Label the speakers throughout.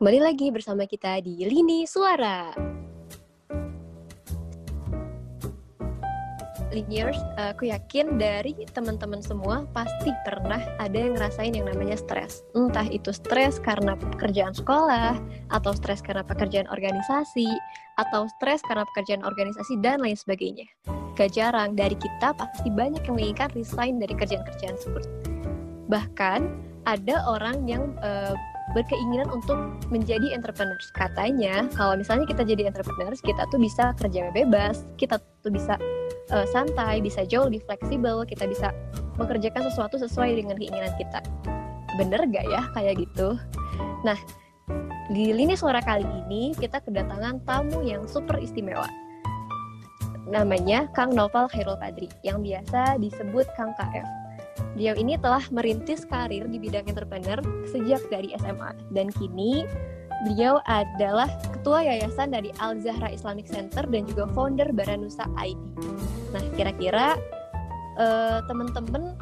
Speaker 1: Kembali lagi bersama kita di Lini Suara. Liniers, aku yakin dari teman-teman semua pasti pernah ada yang ngerasain yang namanya stres. Entah itu stres karena pekerjaan sekolah, atau stres karena pekerjaan organisasi, atau stres karena pekerjaan organisasi, dan lain sebagainya. Gak jarang dari kita pasti banyak yang menginginkan resign dari kerjaan-kerjaan tersebut. Bahkan ada orang yang uh, berkeinginan untuk menjadi entrepreneurs. Katanya kalau misalnya kita jadi entrepreneurs, kita tuh bisa kerja bebas, kita tuh bisa uh, santai, bisa jauh lebih fleksibel, kita bisa mengerjakan sesuatu sesuai dengan keinginan kita. Bener gak ya kayak gitu? Nah, di lini suara kali ini kita kedatangan tamu yang super istimewa. Namanya Kang Novel Khairul Padri, yang biasa disebut Kang KF. Beliau ini telah merintis karir di bidang entrepreneur sejak dari SMA dan kini beliau adalah ketua yayasan dari Al Zahra Islamic Center dan juga founder Baranusa ID. Nah, kira-kira uh, teman-teman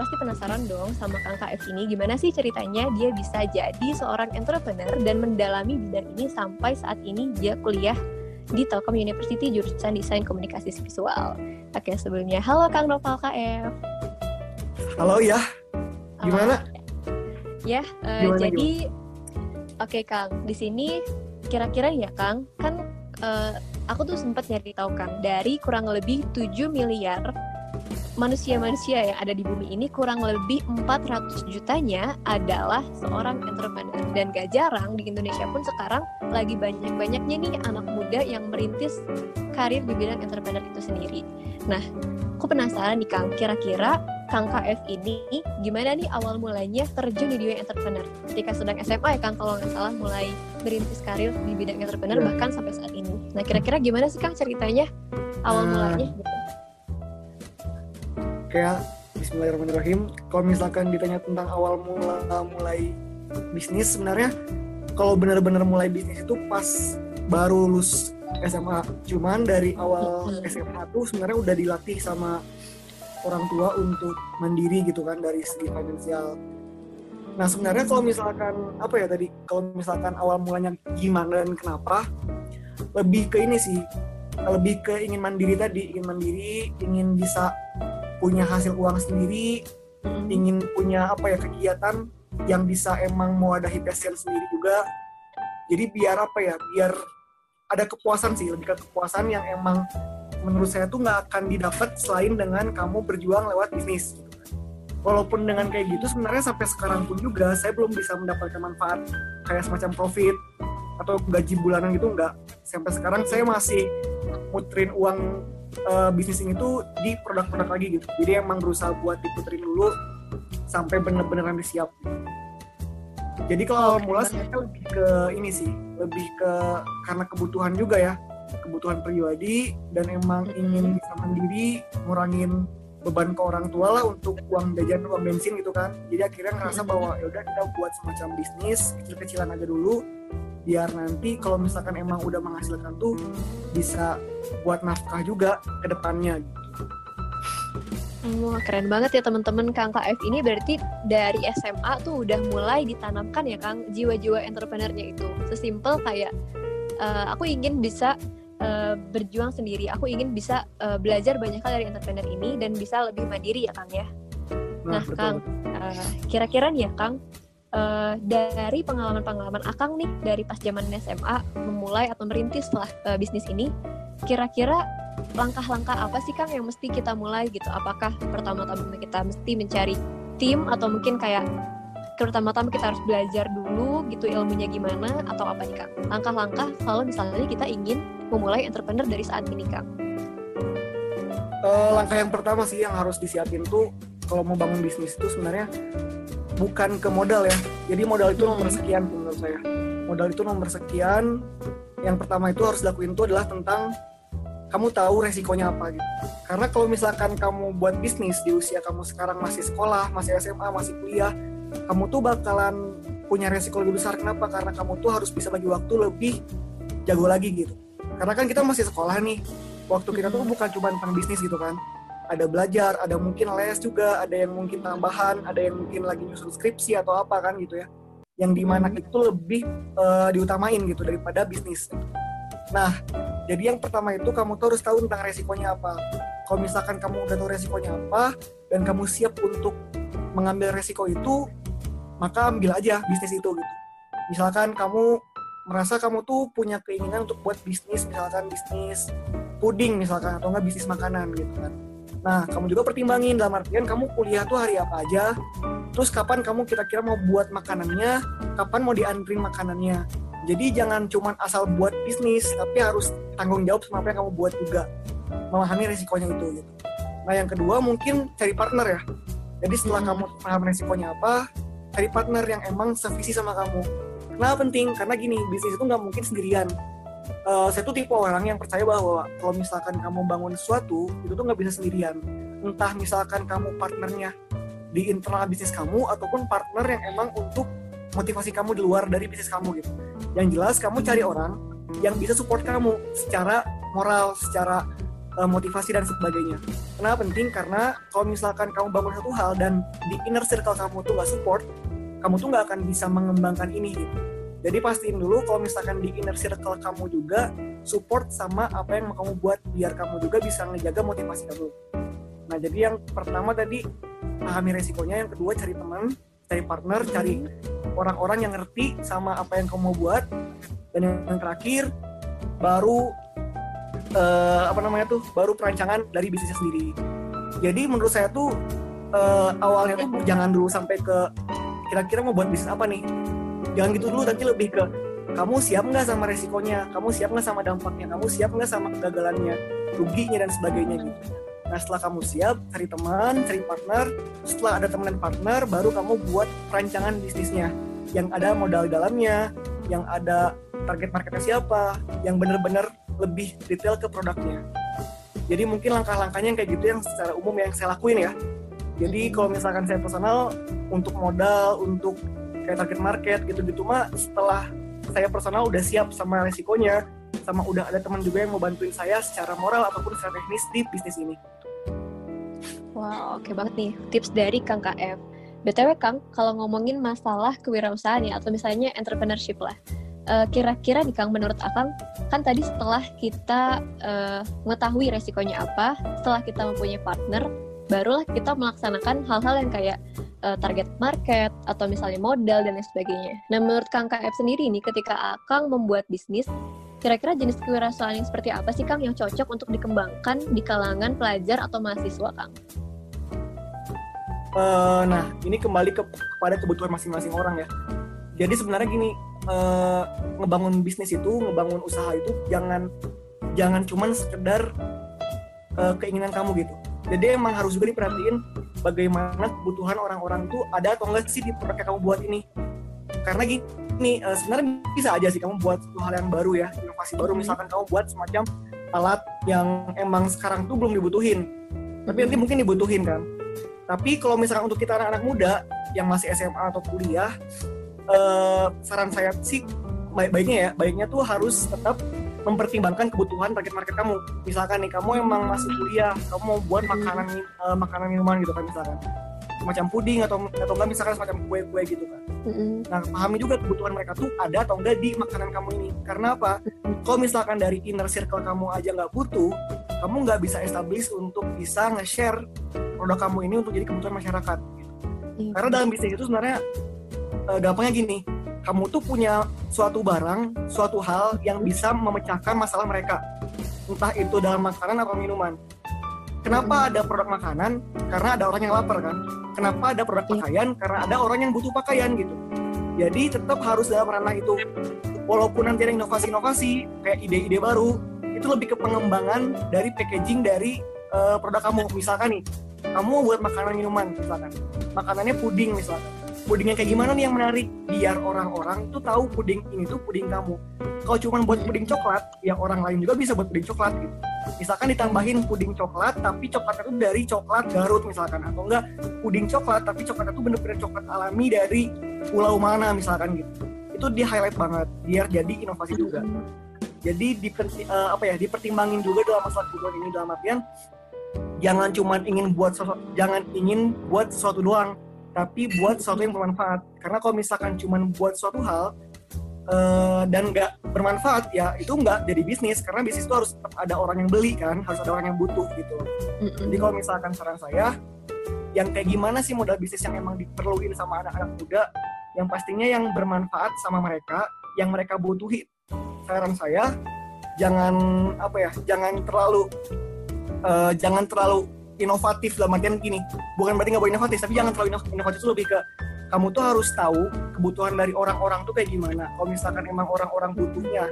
Speaker 1: pasti penasaran dong sama Kang KF ini gimana sih ceritanya dia bisa jadi seorang entrepreneur dan mendalami bidang ini sampai saat ini dia kuliah di Telkom University jurusan Desain Komunikasi Visual. Oke, sebelumnya halo Kang Noval KF.
Speaker 2: Halo ya, gimana?
Speaker 1: Ya, uh, gimana, jadi oke okay, Kang, di sini kira-kira ya Kang, kan uh, aku tuh sempat nyari tahu Kang dari kurang lebih 7 miliar manusia-manusia yang ada di bumi ini kurang lebih 400 jutanya adalah seorang entrepreneur. Dan gak jarang di Indonesia pun sekarang lagi banyak-banyaknya nih anak muda yang merintis karir di bidang entrepreneur itu sendiri. Nah, aku penasaran nih Kang, kira-kira Kang KF ini gimana nih awal mulanya terjun di dunia entrepreneur? Ketika sedang SMA ya Kang kalau nggak salah mulai merintis karir di bidang entrepreneur ya. bahkan sampai saat ini. Nah kira-kira gimana sih Kang ceritanya awal uh, mulanya? Gitu?
Speaker 2: Kayak Bismillahirrahmanirrahim. Kalau misalkan ditanya tentang awal mula mulai bisnis sebenarnya kalau benar-benar mulai bisnis itu pas baru lulus SMA. Cuman dari awal SMA tuh sebenarnya udah dilatih sama orang tua untuk mandiri gitu kan dari segi finansial. Nah sebenarnya kalau misalkan apa ya tadi? Kalau misalkan awal mulanya gimana dan kenapa lebih ke ini sih. Lebih ke ingin mandiri tadi ingin mandiri ingin bisa punya hasil uang sendiri ingin punya apa ya kegiatan yang bisa emang mau ada passion sendiri juga. Jadi biar apa ya biar ada kepuasan sih lebih ke kepuasan yang emang menurut saya tuh nggak akan didapat selain dengan kamu berjuang lewat bisnis. Gitu kan. walaupun dengan kayak gitu sebenarnya sampai sekarang pun juga saya belum bisa mendapatkan manfaat kayak semacam profit atau gaji bulanan gitu nggak. Sampai sekarang saya masih muterin uang uh, bisnis ini tuh di produk-produk lagi gitu. Jadi emang berusaha buat diputerin dulu sampai bener-bener nanti siap jadi kalau mula saya lebih ke ini sih lebih ke karena kebutuhan juga ya kebutuhan pribadi dan emang ingin bisa mandiri ngurangin beban ke orang tua lah untuk uang jajan uang bensin gitu kan. Jadi akhirnya ngerasa bahwa ya udah kita buat semacam bisnis kecil-kecilan aja dulu biar nanti kalau misalkan emang udah menghasilkan tuh bisa buat nafkah juga ke depannya. Gitu.
Speaker 1: Wah keren banget ya teman-teman. Kang KF ini berarti dari SMA tuh udah mulai ditanamkan ya Kang jiwa-jiwa entrepreneurnya itu. Sesimpel kayak uh, aku ingin bisa uh, berjuang sendiri. Aku ingin bisa uh, belajar banyak hal dari entrepreneur ini dan bisa lebih mandiri ya Kang ya. Nah, nah Kang, uh, kira-kira nih ya Kang, uh, dari pengalaman-pengalaman Akang nih dari pas zaman SMA memulai atau merintis lah uh, bisnis ini, kira-kira langkah-langkah apa sih Kang yang mesti kita mulai gitu? Apakah pertama-tama kita mesti mencari tim atau mungkin kayak pertama-tama kita harus belajar dulu gitu ilmunya gimana atau apa nih Kang? Langkah-langkah kalau misalnya kita ingin memulai entrepreneur dari saat ini Kang?
Speaker 2: Uh, langkah yang pertama sih yang harus disiapin tuh kalau mau bangun bisnis itu sebenarnya bukan ke modal ya. Jadi modal itu nomor hmm. sekian menurut saya. Modal itu nomor sekian. Yang pertama itu harus dilakuin itu adalah tentang kamu tahu resikonya apa gitu. Karena kalau misalkan kamu buat bisnis di usia kamu sekarang masih sekolah, masih SMA, masih kuliah, kamu tuh bakalan punya resiko lebih besar. Kenapa? Karena kamu tuh harus bisa bagi waktu lebih jago lagi gitu. Karena kan kita masih sekolah nih waktu kita tuh bukan cuma tentang bisnis gitu kan. Ada belajar ada mungkin les juga ada yang mungkin tambahan ada yang mungkin lagi nyusun skripsi atau apa kan gitu ya. Yang di mana itu lebih uh, diutamain gitu daripada bisnis. Nah, jadi yang pertama itu kamu tuh harus tahu tentang resikonya apa. Kalau misalkan kamu udah tahu resikonya apa dan kamu siap untuk mengambil resiko itu, maka ambil aja bisnis itu gitu. Misalkan kamu merasa kamu tuh punya keinginan untuk buat bisnis, misalkan bisnis puding misalkan atau enggak bisnis makanan gitu kan Nah, kamu juga pertimbangin dalam artian kamu kuliah tuh hari apa aja, terus kapan kamu kira-kira mau buat makanannya, kapan mau diantrin makanannya. Jadi jangan cuma asal buat bisnis, tapi harus tanggung jawab sama apa yang kamu buat juga. Memahami resikonya itu gitu. Nah, yang kedua mungkin cari partner ya. Jadi setelah hmm. kamu paham resikonya apa, cari partner yang emang sevisi sama kamu. Kenapa penting? Karena gini, bisnis itu nggak mungkin sendirian uh, saya tuh tipe orang yang percaya bahwa kalau misalkan kamu bangun sesuatu itu tuh nggak bisa sendirian entah misalkan kamu partnernya di internal bisnis kamu ataupun partner yang emang untuk motivasi kamu di luar dari bisnis kamu gitu yang jelas kamu cari orang yang bisa support kamu secara moral secara uh, motivasi dan sebagainya. Kenapa penting? Karena kalau misalkan kamu bangun satu hal dan di inner circle kamu tuh nggak support kamu tuh nggak akan bisa mengembangkan ini gitu. Jadi pastiin dulu kalau misalkan di inner circle kamu juga support sama apa yang kamu buat biar kamu juga bisa ngejaga motivasi kamu. Nah jadi yang pertama tadi pahami resikonya, yang kedua cari teman, cari partner, cari orang-orang yang ngerti sama apa yang kamu buat, dan yang terakhir baru uh, apa namanya tuh baru perancangan dari bisnisnya sendiri. Jadi menurut saya tuh uh, awalnya tuh jangan dulu sampai ke kira-kira mau buat bisnis apa nih? Jangan gitu dulu tapi lebih ke kamu siap nggak sama resikonya? Kamu siap nggak sama dampaknya? Kamu siap nggak sama kegagalannya ruginya dan sebagainya gitu. Nah setelah kamu siap cari teman cari partner setelah ada teman dan partner baru kamu buat perancangan bisnisnya. Yang ada modal dalamnya yang ada target marketnya siapa yang benar-benar lebih detail ke produknya jadi mungkin langkah-langkahnya yang kayak gitu yang secara umum yang saya lakuin ya jadi kalau misalkan saya personal untuk modal untuk kayak target market gitu-gitu mah setelah saya personal udah siap sama resikonya sama udah ada teman juga yang mau bantuin saya secara moral ataupun secara teknis di bisnis ini.
Speaker 1: Wow, oke okay banget nih tips dari Kang KF. BTW Kang, kalau ngomongin masalah kewirausahaan ya atau misalnya entrepreneurship lah, uh, kira-kira nih Kang menurut Akang kan tadi setelah kita uh, mengetahui resikonya apa, setelah kita mempunyai partner, barulah kita melaksanakan hal-hal yang kayak uh, target market atau misalnya modal dan lain sebagainya. Nah, menurut Kang KF sendiri ini ketika Kang membuat bisnis, kira-kira jenis kewirausahaan yang seperti apa sih Kang yang cocok untuk dikembangkan di kalangan pelajar atau mahasiswa Kang?
Speaker 2: Uh, nah, ini kembali ke, kepada kebutuhan masing-masing orang ya. Jadi sebenarnya gini, uh, ngebangun bisnis itu, ngebangun usaha itu jangan jangan cuman sekedar uh, keinginan kamu gitu. Jadi emang harus juga diperhatiin bagaimana kebutuhan orang-orang itu ada atau enggak sih di produk yang kamu buat ini. Karena gini uh, sebenarnya bisa aja sih kamu buat hal yang baru ya inovasi baru. Misalkan kamu buat semacam alat yang emang sekarang tuh belum dibutuhin. Tapi nanti mungkin dibutuhin kan. Tapi kalau misalkan untuk kita anak-anak muda yang masih SMA atau kuliah uh, saran saya sih baik-baiknya ya baiknya tuh harus tetap mempertimbangkan kebutuhan target market kamu. Misalkan nih kamu emang masih kuliah, kamu mau buat makanan uh, makanan minuman gitu kan misalkan semacam puding atau atau enggak misalkan semacam kue-kue gitu kan. Mm-hmm. Nah, pahami juga kebutuhan mereka tuh ada atau enggak di makanan kamu ini. Karena apa? Kalau misalkan dari inner circle kamu aja nggak butuh, kamu nggak bisa establish untuk bisa nge-share produk kamu ini untuk jadi kebutuhan masyarakat. Gitu. Mm-hmm. Karena dalam bisnis itu sebenarnya uh, gampangnya gini, kamu tuh punya suatu barang, suatu hal yang bisa memecahkan masalah mereka. Entah itu dalam makanan atau minuman. Kenapa ada produk makanan? Karena ada orang yang lapar kan. Kenapa ada produk iya. pakaian? Karena ada orang yang butuh pakaian gitu. Jadi tetap harus dalam ranah itu. Walaupun nanti ada inovasi-inovasi, kayak ide-ide baru, itu lebih ke pengembangan dari packaging dari uh, produk kamu. Misalkan nih, kamu buat makanan minuman misalkan. Makanannya puding misalkan puding yang kayak gimana nih yang menarik? Biar orang-orang tuh tahu puding ini tuh puding kamu. Kalau cuma buat puding coklat yang orang lain juga bisa buat puding coklat gitu. Misalkan ditambahin puding coklat tapi coklatnya tuh dari coklat Garut misalkan. Atau enggak puding coklat tapi coklatnya tuh bener-bener coklat alami dari pulau mana misalkan gitu. Itu di highlight banget biar jadi inovasi juga. Jadi di uh, apa ya dipertimbangin juga dalam masalah kebutuhan ini dalam artian jangan cuma ingin buat sesuatu, jangan ingin buat sesuatu doang tapi buat sesuatu yang bermanfaat. Karena kalau misalkan cuma buat suatu hal uh, dan nggak bermanfaat ya itu nggak jadi bisnis. Karena bisnis itu harus tetap ada orang yang beli kan harus ada orang yang butuh gitu. Jadi kalau misalkan saran saya yang kayak gimana sih modal bisnis yang emang diperluin sama anak-anak muda? Yang pastinya yang bermanfaat sama mereka yang mereka butuhi. Saran saya jangan apa ya jangan terlalu uh, jangan terlalu inovatif dalam artian gini bukan berarti nggak boleh inovatif tapi jangan terlalu inovatif itu lebih ke kamu tuh harus tahu kebutuhan dari orang-orang tuh kayak gimana. Kalau misalkan emang orang-orang butuhnya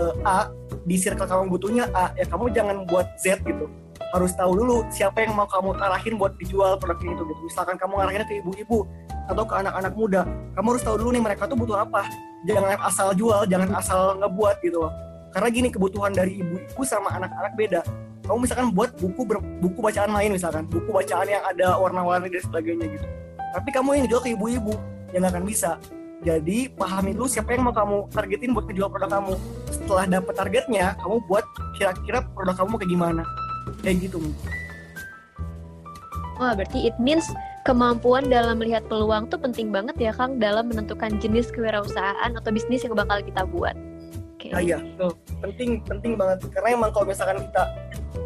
Speaker 2: uh, A di circle kamu butuhnya A ya kamu jangan buat Z gitu. Harus tahu dulu siapa yang mau kamu arahin buat dijual produk ini itu gitu. Misalkan kamu arahinnya ke ibu-ibu atau ke anak-anak muda kamu harus tahu dulu nih mereka tuh butuh apa. Jangan asal jual jangan asal ngebuat gitu loh. Karena gini kebutuhan dari ibu-ibu sama anak-anak beda kamu misalkan buat buku ber, buku bacaan lain misalkan buku bacaan yang ada warna-warni dan sebagainya gitu tapi kamu yang jual ke ibu-ibu yang gak akan bisa jadi pahami dulu siapa yang mau kamu targetin buat ngejual produk kamu setelah dapet targetnya kamu buat kira-kira produk kamu kayak gimana kayak gitu
Speaker 1: Wah, berarti it means kemampuan dalam melihat peluang tuh penting banget ya, Kang, dalam menentukan jenis kewirausahaan atau bisnis yang bakal kita buat.
Speaker 2: Okay. Nah, iya, tuh. penting penting banget karena emang kalau misalkan kita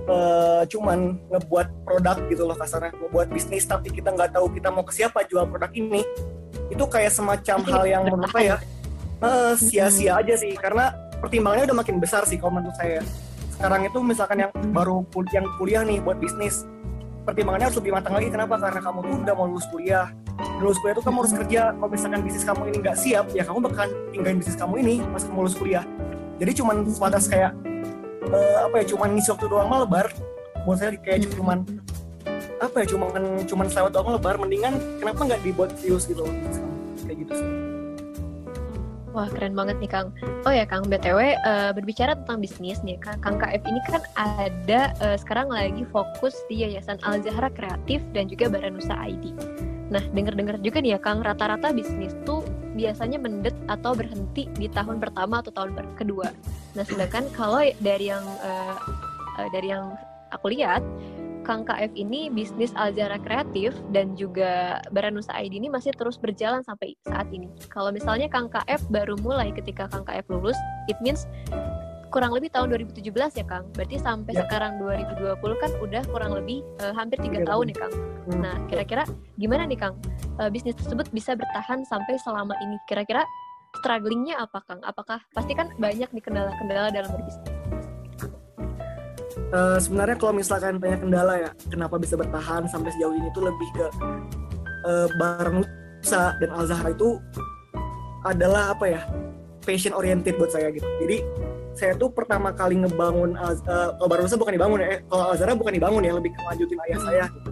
Speaker 2: uh, cuman ngebuat produk gitu loh kasarnya. Ngebuat bisnis tapi kita nggak tahu kita mau ke siapa jual produk ini. Itu kayak semacam hal yang menurut saya uh, sia-sia aja sih. Karena pertimbangannya udah makin besar sih kalau menurut saya. Sekarang itu misalkan yang baru kul yang kuliah nih buat bisnis pertimbangannya harus lebih matang lagi. Kenapa? Karena kamu tuh udah mau lulus kuliah. Lulus kuliah tuh kamu harus kerja. Kalau misalkan bisnis kamu ini nggak siap ya kamu bakal tinggalin bisnis kamu ini pas kamu lulus kuliah. Jadi cuman sebatas kayak uh, apa ya cuman ngisi waktu doang mah lebar buat saya kayak hmm. cuman apa ya cuman cuman selewat doang lebar mendingan kenapa nggak dibuat serius gitu kayak gitu sih
Speaker 1: Wah keren banget nih Kang. Oh ya Kang, btw uh, eh, berbicara tentang bisnis nih Kang, Kang KF ini kan ada uh, sekarang lagi fokus di Yayasan Al Zahra Kreatif dan juga Baranusa ID. Nah dengar-dengar juga nih ya Kang, rata-rata bisnis tuh biasanya mendet atau berhenti di tahun pertama atau tahun kedua. Nah, sedangkan kalau dari yang uh, uh, dari yang aku lihat, Kang KF ini bisnis Alzara Kreatif dan juga Baranusa ID ini masih terus berjalan sampai saat ini. Kalau misalnya Kang KF baru mulai ketika Kang KF lulus, it means kurang lebih tahun 2017 ya Kang. Berarti sampai ya. sekarang 2020 kan udah kurang lebih uh, hampir tiga tahun ya Kang. Hmm. Nah, kira-kira gimana nih Kang? Uh, bisnis tersebut bisa bertahan sampai selama ini. Kira-kira strugglingnya apa Kang? Apakah pasti kan banyak nih kendala-kendala dalam berbisnis?
Speaker 2: Uh, sebenarnya kalau misalkan banyak kendala ya, kenapa bisa bertahan sampai sejauh ini tuh lebih ke uh, barang Nusa dan Al Zahra itu adalah apa ya passion oriented buat saya gitu. Jadi saya tuh pertama kali ngebangun uh, kalau Barang Nusa bukan dibangun ya, eh, kalau Al Zahra bukan dibangun ya, lebih kelanjutin ayah saya. Gitu.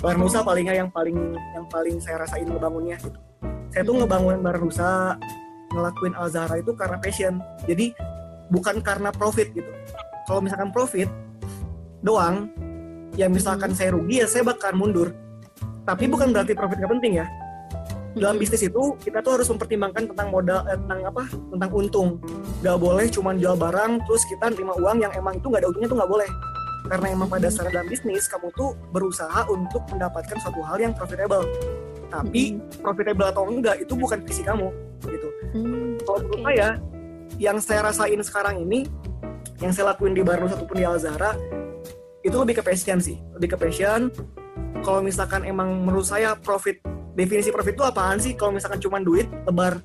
Speaker 2: Barang Nusa palingnya yang paling yang paling saya rasain ngebangunnya gitu. Saya tuh ngebangun Barang Nusa ngelakuin Al Zahra itu karena passion jadi bukan karena profit gitu kalau misalkan profit doang ya misalkan saya rugi ya saya bakal mundur tapi bukan berarti profit gak penting ya dalam bisnis itu kita tuh harus mempertimbangkan tentang modal eh, tentang apa? Tentang untung. Gak boleh cuma jual barang terus kita terima uang yang emang itu nggak ada untungnya tuh nggak boleh. Karena emang pada saat dalam bisnis kamu tuh berusaha untuk mendapatkan suatu hal yang profitable. Tapi profitable atau enggak itu bukan visi kamu gitu. Hmm, kalau menurut okay. saya yang saya rasain sekarang ini yang saya lakuin di Barno ataupun di Alzara itu lebih ke passion sih. Lebih ke passion. Kalau misalkan emang menurut saya profit definisi profit itu apaan sih? Kalau misalkan cuma duit lebar.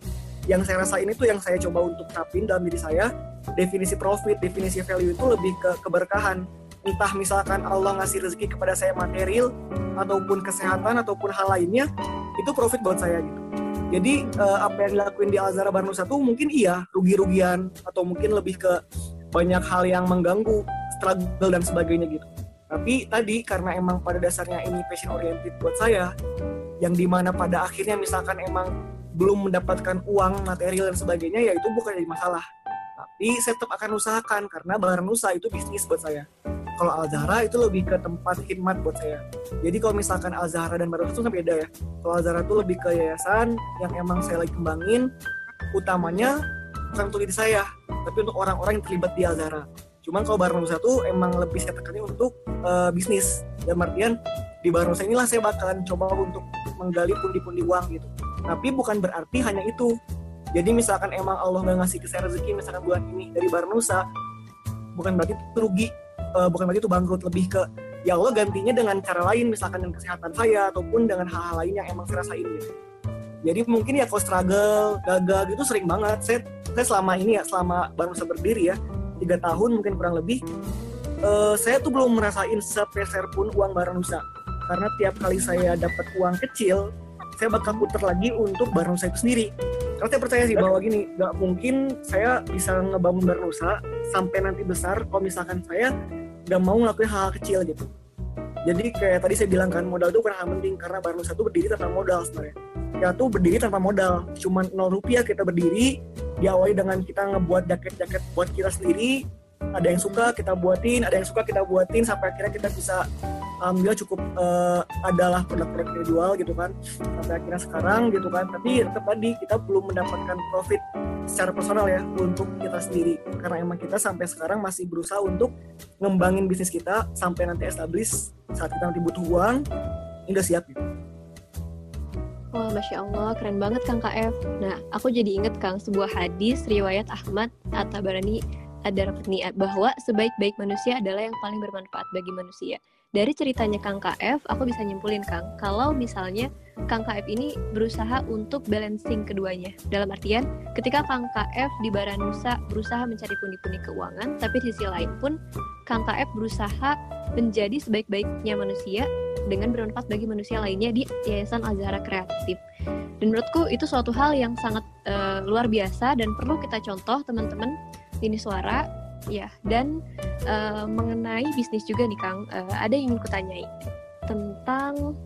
Speaker 2: Yang saya rasain itu yang saya coba untuk tapin dalam diri saya definisi profit definisi value itu lebih ke keberkahan. Entah misalkan Allah ngasih rezeki kepada saya material ataupun kesehatan ataupun hal lainnya itu profit buat saya gitu. Jadi uh, apa yang dilakuin di Al Azhar Barnusa tuh mungkin iya rugi-rugian atau mungkin lebih ke banyak hal yang mengganggu struggle dan sebagainya gitu. Tapi tadi karena emang pada dasarnya ini passion oriented buat saya yang di mana pada akhirnya misalkan emang belum mendapatkan uang material dan sebagainya ya itu bukan jadi masalah. Tapi saya tetap akan usahakan karena Barnusa itu bisnis buat saya. Kalau Al Zahra itu lebih ke tempat khidmat buat saya. Jadi kalau misalkan Al Zahra dan Barus itu kan beda ya. Kalau Al Zahra itu lebih ke yayasan yang emang saya lagi kembangin utamanya bukan untuk diri saya tapi untuk orang-orang yang terlibat di Al Zahra cuman kalau Barnusa itu emang lebih saya tekannya untuk uh, bisnis. Dan artian di Barnusa inilah saya bakalan coba untuk menggali pundi-pundi uang gitu. Tapi bukan berarti hanya itu. Jadi misalkan emang Allah nggak ngasih ke saya rezeki misalkan bulan ini dari Barnusa bukan berarti itu rugi uh, bukan berarti itu bangkrut. Lebih ke ya Allah gantinya dengan cara lain misalkan dengan kesehatan saya ataupun dengan hal-hal lain yang emang saya rasain gitu. Jadi mungkin ya kalau struggle gagal gitu sering banget. Saya saya selama ini ya selama Barnusa berdiri ya tiga tahun mungkin kurang lebih uh, saya tuh belum merasain sepeser pun uang Barnusa karena tiap kali saya dapat uang kecil saya bakal putar lagi untuk Barnusa itu sendiri. Karena saya percaya sih bahwa gini nggak mungkin saya bisa ngebangun Barnusa sampai nanti besar kalau misalkan saya nggak mau ngelakuin hal, hal kecil gitu. Jadi kayak tadi saya bilang kan modal itu kurang penting karena Barnusa itu berdiri tanpa modal sebenarnya. Ya tuh berdiri tanpa modal cuman nol rupiah kita berdiri diawali dengan kita ngebuat jaket-jaket buat kita sendiri ada yang suka kita buatin ada yang suka kita buatin sampai akhirnya kita bisa alhamdulillah cukup uh, adalah produk-produk dijual gitu kan sampai akhirnya sekarang gitu kan tapi tetap tadi kita belum mendapatkan profit secara personal ya untuk kita sendiri karena emang kita sampai sekarang masih berusaha untuk ngembangin bisnis kita sampai nanti establish saat kita nanti butuh uang ini udah siap gitu.
Speaker 1: Wah, Masya Allah, keren banget Kang KF. Nah, aku jadi inget Kang, sebuah hadis riwayat Ahmad At-Tabarani niat bahwa sebaik-baik manusia adalah yang paling bermanfaat bagi manusia. Dari ceritanya Kang KF, aku bisa nyimpulin Kang, kalau misalnya Kang KF ini berusaha untuk balancing keduanya. Dalam artian, ketika Kang KF di Baranusa berusaha mencari pundi-pundi keuangan, tapi di sisi lain pun Kang KF berusaha menjadi sebaik-baiknya manusia dengan bermanfaat bagi manusia lainnya di Yayasan Azhara Kreatif. Dan menurutku itu suatu hal yang sangat uh, luar biasa dan perlu kita contoh teman-teman ini suara ya dan uh, mengenai bisnis juga nih Kang. Uh, ada yang ingin kutanyai tentang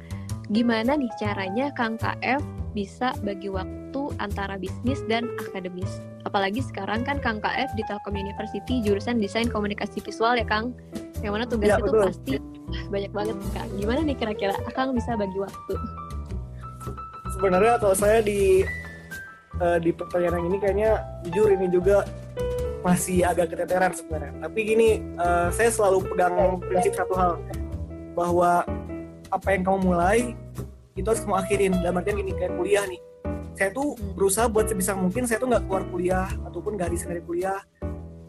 Speaker 1: gimana nih caranya Kang KF bisa bagi waktu antara bisnis dan akademis. Apalagi sekarang kan Kang KF di Telkom University jurusan desain komunikasi visual ya Kang. Yang mana tugas ya, itu betul. pasti banyak banget Kang. Gimana nih kira-kira Kang bisa bagi waktu?
Speaker 2: Sebenarnya kalau saya di uh, di pertanyaan ini kayaknya jujur ini juga masih agak keteteran sebenarnya. Tapi gini, uh, saya selalu pegang prinsip satu hal bahwa apa yang kamu mulai itu harus kamu akhirin. Dalam artian gini kayak kuliah nih. Saya tuh berusaha buat sebisa mungkin saya tuh nggak keluar kuliah ataupun nggak resign dari kuliah.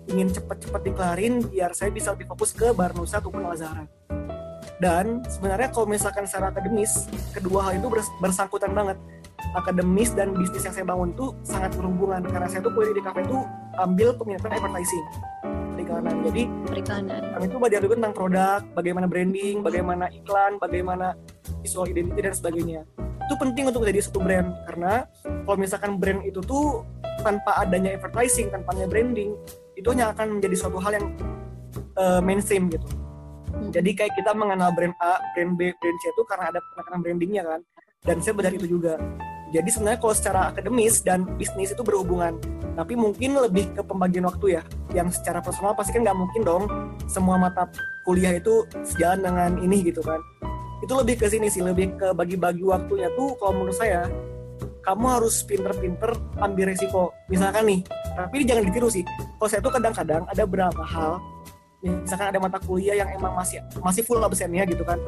Speaker 2: Ingin cepet-cepet dikelarin biar saya bisa lebih fokus ke Barnusa ataupun Al Dan sebenarnya kalau misalkan secara akademis, kedua hal itu bersangkutan banget akademis dan bisnis yang saya bangun tuh sangat berhubungan. Karena saya tuh kuliah di kafe tuh ambil peminatan advertising perikanan jadi
Speaker 1: perikanan.
Speaker 2: kami itu belajar juga tentang produk bagaimana branding bagaimana iklan bagaimana visual identity dan sebagainya. Itu penting untuk menjadi satu brand. Karena kalau misalkan brand itu tuh tanpa adanya advertising tanpa adanya branding itu hanya akan menjadi suatu hal yang uh, mainstream gitu. Hmm. jadi kayak kita mengenal brand A, brand B, brand C itu karena ada penekanan brandingnya kan. Dan saya belajar itu juga jadi sebenarnya kalau secara akademis dan bisnis itu berhubungan. Tapi mungkin lebih ke pembagian waktu ya yang secara personal pasti kan nggak mungkin dong semua mata kuliah itu sejalan dengan ini gitu kan. Itu lebih ke sini sih lebih ke bagi-bagi waktunya tuh kalau menurut saya kamu harus pinter-pinter ambil resiko. Misalkan nih tapi jangan ditiru sih kalau saya tuh kadang-kadang ada beberapa hal misalkan ada mata kuliah yang emang masih masih full absennya gitu kan.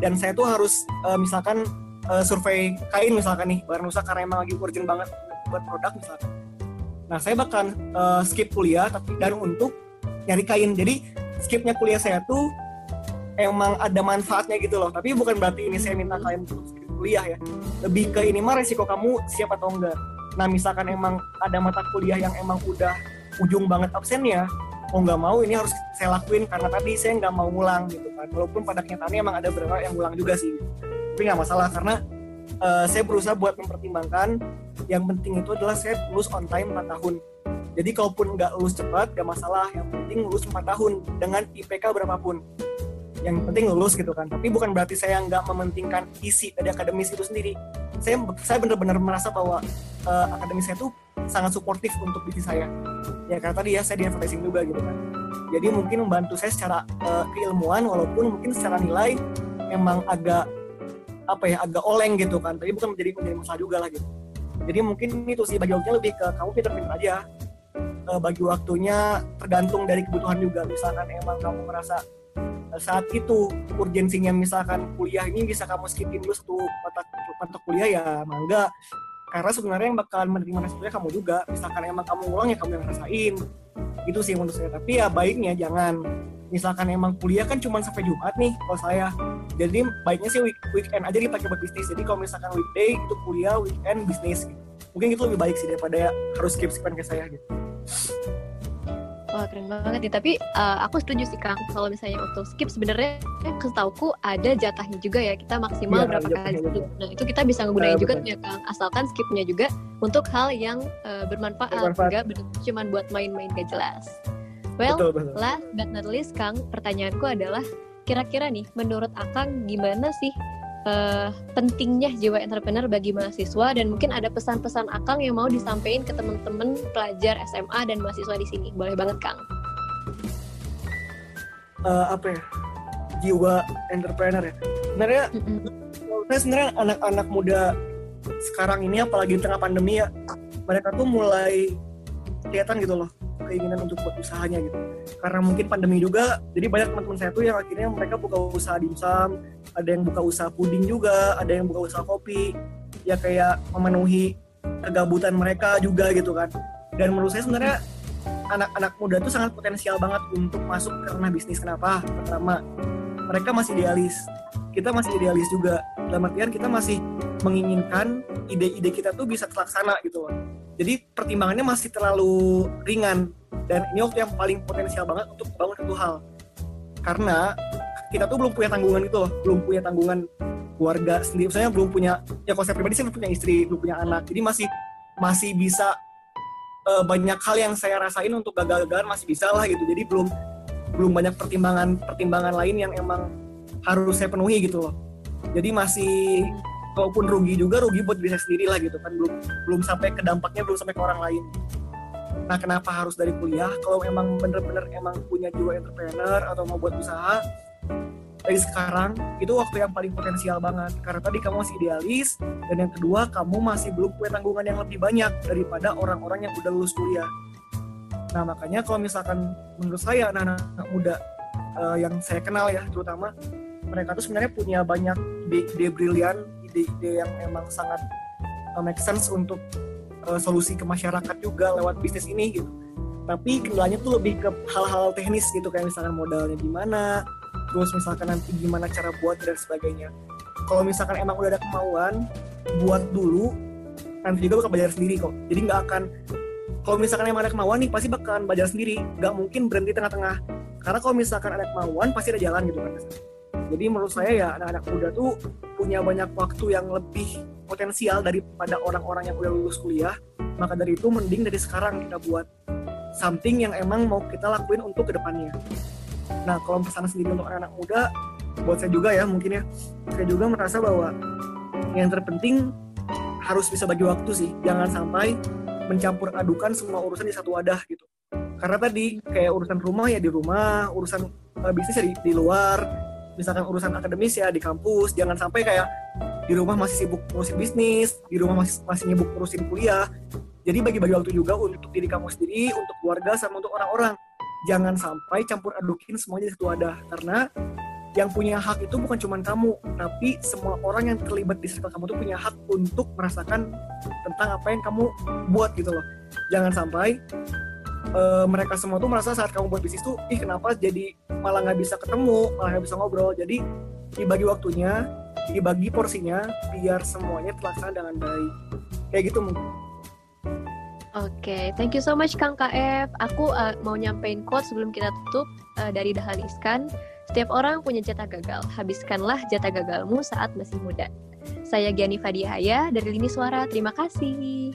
Speaker 2: Dan saya tuh harus uh, misalkan uh, survei kain misalkan nih barang Nusa karena emang lagi urgent banget buat produk misalkan. Nah saya bakal uh, skip kuliah tapi dan untuk nyari kain. Jadi skipnya kuliah saya tuh emang ada manfaatnya gitu loh. Tapi bukan berarti ini saya minta kalian untuk skip kuliah ya. Lebih ke ini mah resiko kamu siap atau enggak. Nah misalkan emang ada mata kuliah yang emang udah ujung banget absennya mau nggak mau ini harus saya lakuin. Karena tadi saya nggak mau ngulang gitu kan. Walaupun pada kenyataannya emang ada beberapa yang ngulang juga sih tapi nggak masalah karena uh, saya berusaha buat mempertimbangkan. Yang penting itu adalah saya lulus on time 4 tahun. Jadi kalaupun nggak lulus cepat gak masalah. Yang penting lulus 4 tahun dengan IPK berapapun. Yang penting lulus gitu kan. Tapi bukan berarti saya nggak mementingkan isi dari akademis itu sendiri. Saya saya benar-benar merasa bahwa uh, akademis saya itu sangat suportif untuk diri saya. Ya karena tadi ya saya di advertising juga gitu kan. Jadi mungkin membantu saya secara uh, keilmuan walaupun mungkin secara nilai emang agak apa ya agak oleng gitu kan. Tapi bukan menjadi menjadi masalah juga lah gitu. Jadi mungkin itu sih bagi waktunya lebih ke kamu pinter-pinter aja. E, bagi waktunya tergantung dari kebutuhan juga. Misalkan emang kamu merasa saat itu urgensinya misalkan kuliah ini bisa kamu skipin dulu satu mata mata kuliah ya mangga karena sebenarnya yang bakalan menerima resikonya kamu juga. Misalkan emang kamu ulang ya kamu yang rasain itu sih menurut saya. Tapi ya baiknya jangan misalkan emang kuliah kan cuma sampai Jumat nih kalau saya jadi baiknya sih week weekend aja dipakai buat bisnis jadi kalau misalkan weekday itu kuliah weekend bisnis gitu mungkin itu lebih baik sih daripada harus skip skipan ke saya gitu
Speaker 1: Wah keren banget nih. Tapi uh, aku setuju sih Kang. Kalau misalnya untuk skip sebenarnya ketauku ada jatahnya juga ya. Kita maksimal ya, berapa kali skip. Nah itu kita bisa ngegunain uh, juga ya Kang. Asalkan skipnya juga untuk hal yang uh, bermanfaat. Enggak cuma buat main-main gak jelas. Well, betul, betul. last but not least Kang, pertanyaanku adalah kira-kira nih menurut Akang gimana sih uh, pentingnya jiwa entrepreneur bagi mahasiswa dan mungkin ada pesan-pesan Akang yang mau disampaikan ke teman-teman pelajar SMA dan mahasiswa di sini. Boleh banget Kang.
Speaker 2: Uh, apa ya? Jiwa entrepreneur ya. Sebenarnya mm-hmm. sebenarnya anak-anak muda sekarang ini apalagi di tengah pandemi ya, mereka tuh mulai kelihatan gitu loh keinginan untuk buat usahanya gitu. Karena mungkin pandemi juga jadi banyak teman-teman saya tuh yang akhirnya mereka buka usaha dimsum ada yang buka usaha puding juga ada yang buka usaha kopi ya kayak memenuhi kegabutan mereka juga gitu kan. Dan menurut saya sebenarnya anak-anak muda tuh sangat potensial banget untuk masuk karena bisnis. Kenapa? Pertama mereka masih idealis. Kita masih idealis juga. Dalam artian kita masih menginginkan ide-ide kita tuh bisa terlaksana gitu loh jadi pertimbangannya masih terlalu ringan. Dan ini waktu yang paling potensial banget untuk bangun satu hal. Karena kita tuh belum punya tanggungan itu loh. Belum punya tanggungan keluarga sendiri. Misalnya belum punya ya saya pribadi sih belum punya istri belum punya anak. Jadi masih masih bisa uh, banyak hal yang saya rasain untuk gagal-gagalan masih bisa lah gitu. Jadi belum belum banyak pertimbangan pertimbangan lain yang emang harus saya penuhi gitu loh. Jadi masih kalaupun rugi juga rugi buat diri sendiri lah gitu kan. Belum belum sampai ke dampaknya belum sampai ke orang lain. Nah kenapa harus dari kuliah? Kalau emang bener-bener emang punya jiwa entrepreneur atau mau buat usaha dari sekarang itu waktu yang paling potensial banget. Karena tadi kamu masih idealis dan yang kedua kamu masih belum punya tanggungan yang lebih banyak daripada orang-orang yang udah lulus kuliah. Nah makanya kalau misalkan menurut saya anak-anak muda uh, yang saya kenal ya terutama mereka tuh sebenarnya punya banyak ide-ide brilian ide-ide yang emang sangat uh, make sense untuk uh, solusi ke masyarakat juga lewat bisnis ini gitu. Tapi kendalanya tuh lebih ke hal-hal teknis gitu kayak misalkan modalnya gimana terus misalkan nanti gimana cara buat dan sebagainya. Kalau misalkan emang udah ada kemauan buat dulu nanti juga bakal belajar sendiri kok. Jadi nggak akan kalau misalkan emang ada kemauan nih pasti bakalan belajar sendiri. Nggak mungkin berhenti tengah-tengah. Karena kalau misalkan ada kemauan pasti ada jalan gitu kan jadi menurut saya ya anak-anak muda tuh punya banyak waktu yang lebih potensial daripada orang-orang yang udah lulus kuliah. Maka dari itu mending dari sekarang kita buat something yang emang mau kita lakuin untuk ke depannya. Nah kalau pesan sendiri untuk anak-anak muda buat saya juga ya mungkin ya. Saya juga merasa bahwa yang terpenting harus bisa bagi waktu sih. Jangan sampai mencampur adukan semua urusan di satu wadah gitu. Karena tadi kayak urusan rumah ya di rumah urusan uh, bisnis ya di, di luar misalkan urusan akademis ya di kampus. Jangan sampai kayak di rumah masih sibuk ngurusin bisnis di rumah masih masih sibuk ngurusin kuliah. Jadi bagi-bagi waktu juga untuk diri kamu sendiri untuk keluarga sama untuk orang-orang. Jangan sampai campur adukin semuanya di wadah karena yang punya hak itu bukan cuma kamu tapi semua orang yang terlibat di sekitar kamu tuh punya hak untuk merasakan tentang apa yang kamu buat gitu loh. Jangan sampai uh, mereka semua tuh merasa saat kamu buat bisnis tuh ih kenapa jadi malah nggak bisa ketemu malah nggak bisa ngobrol jadi dibagi waktunya dibagi porsinya biar semuanya terlaksana dengan baik kayak gitu mungkin
Speaker 1: Oke, okay, thank you so much Kang KF. Aku uh, mau nyampein quote sebelum kita tutup uh, dari Dahlan Iskan. Setiap orang punya jatah gagal. Habiskanlah jatah gagalmu saat masih muda. Saya Giani Fadihaya dari Lini Suara. Terima kasih.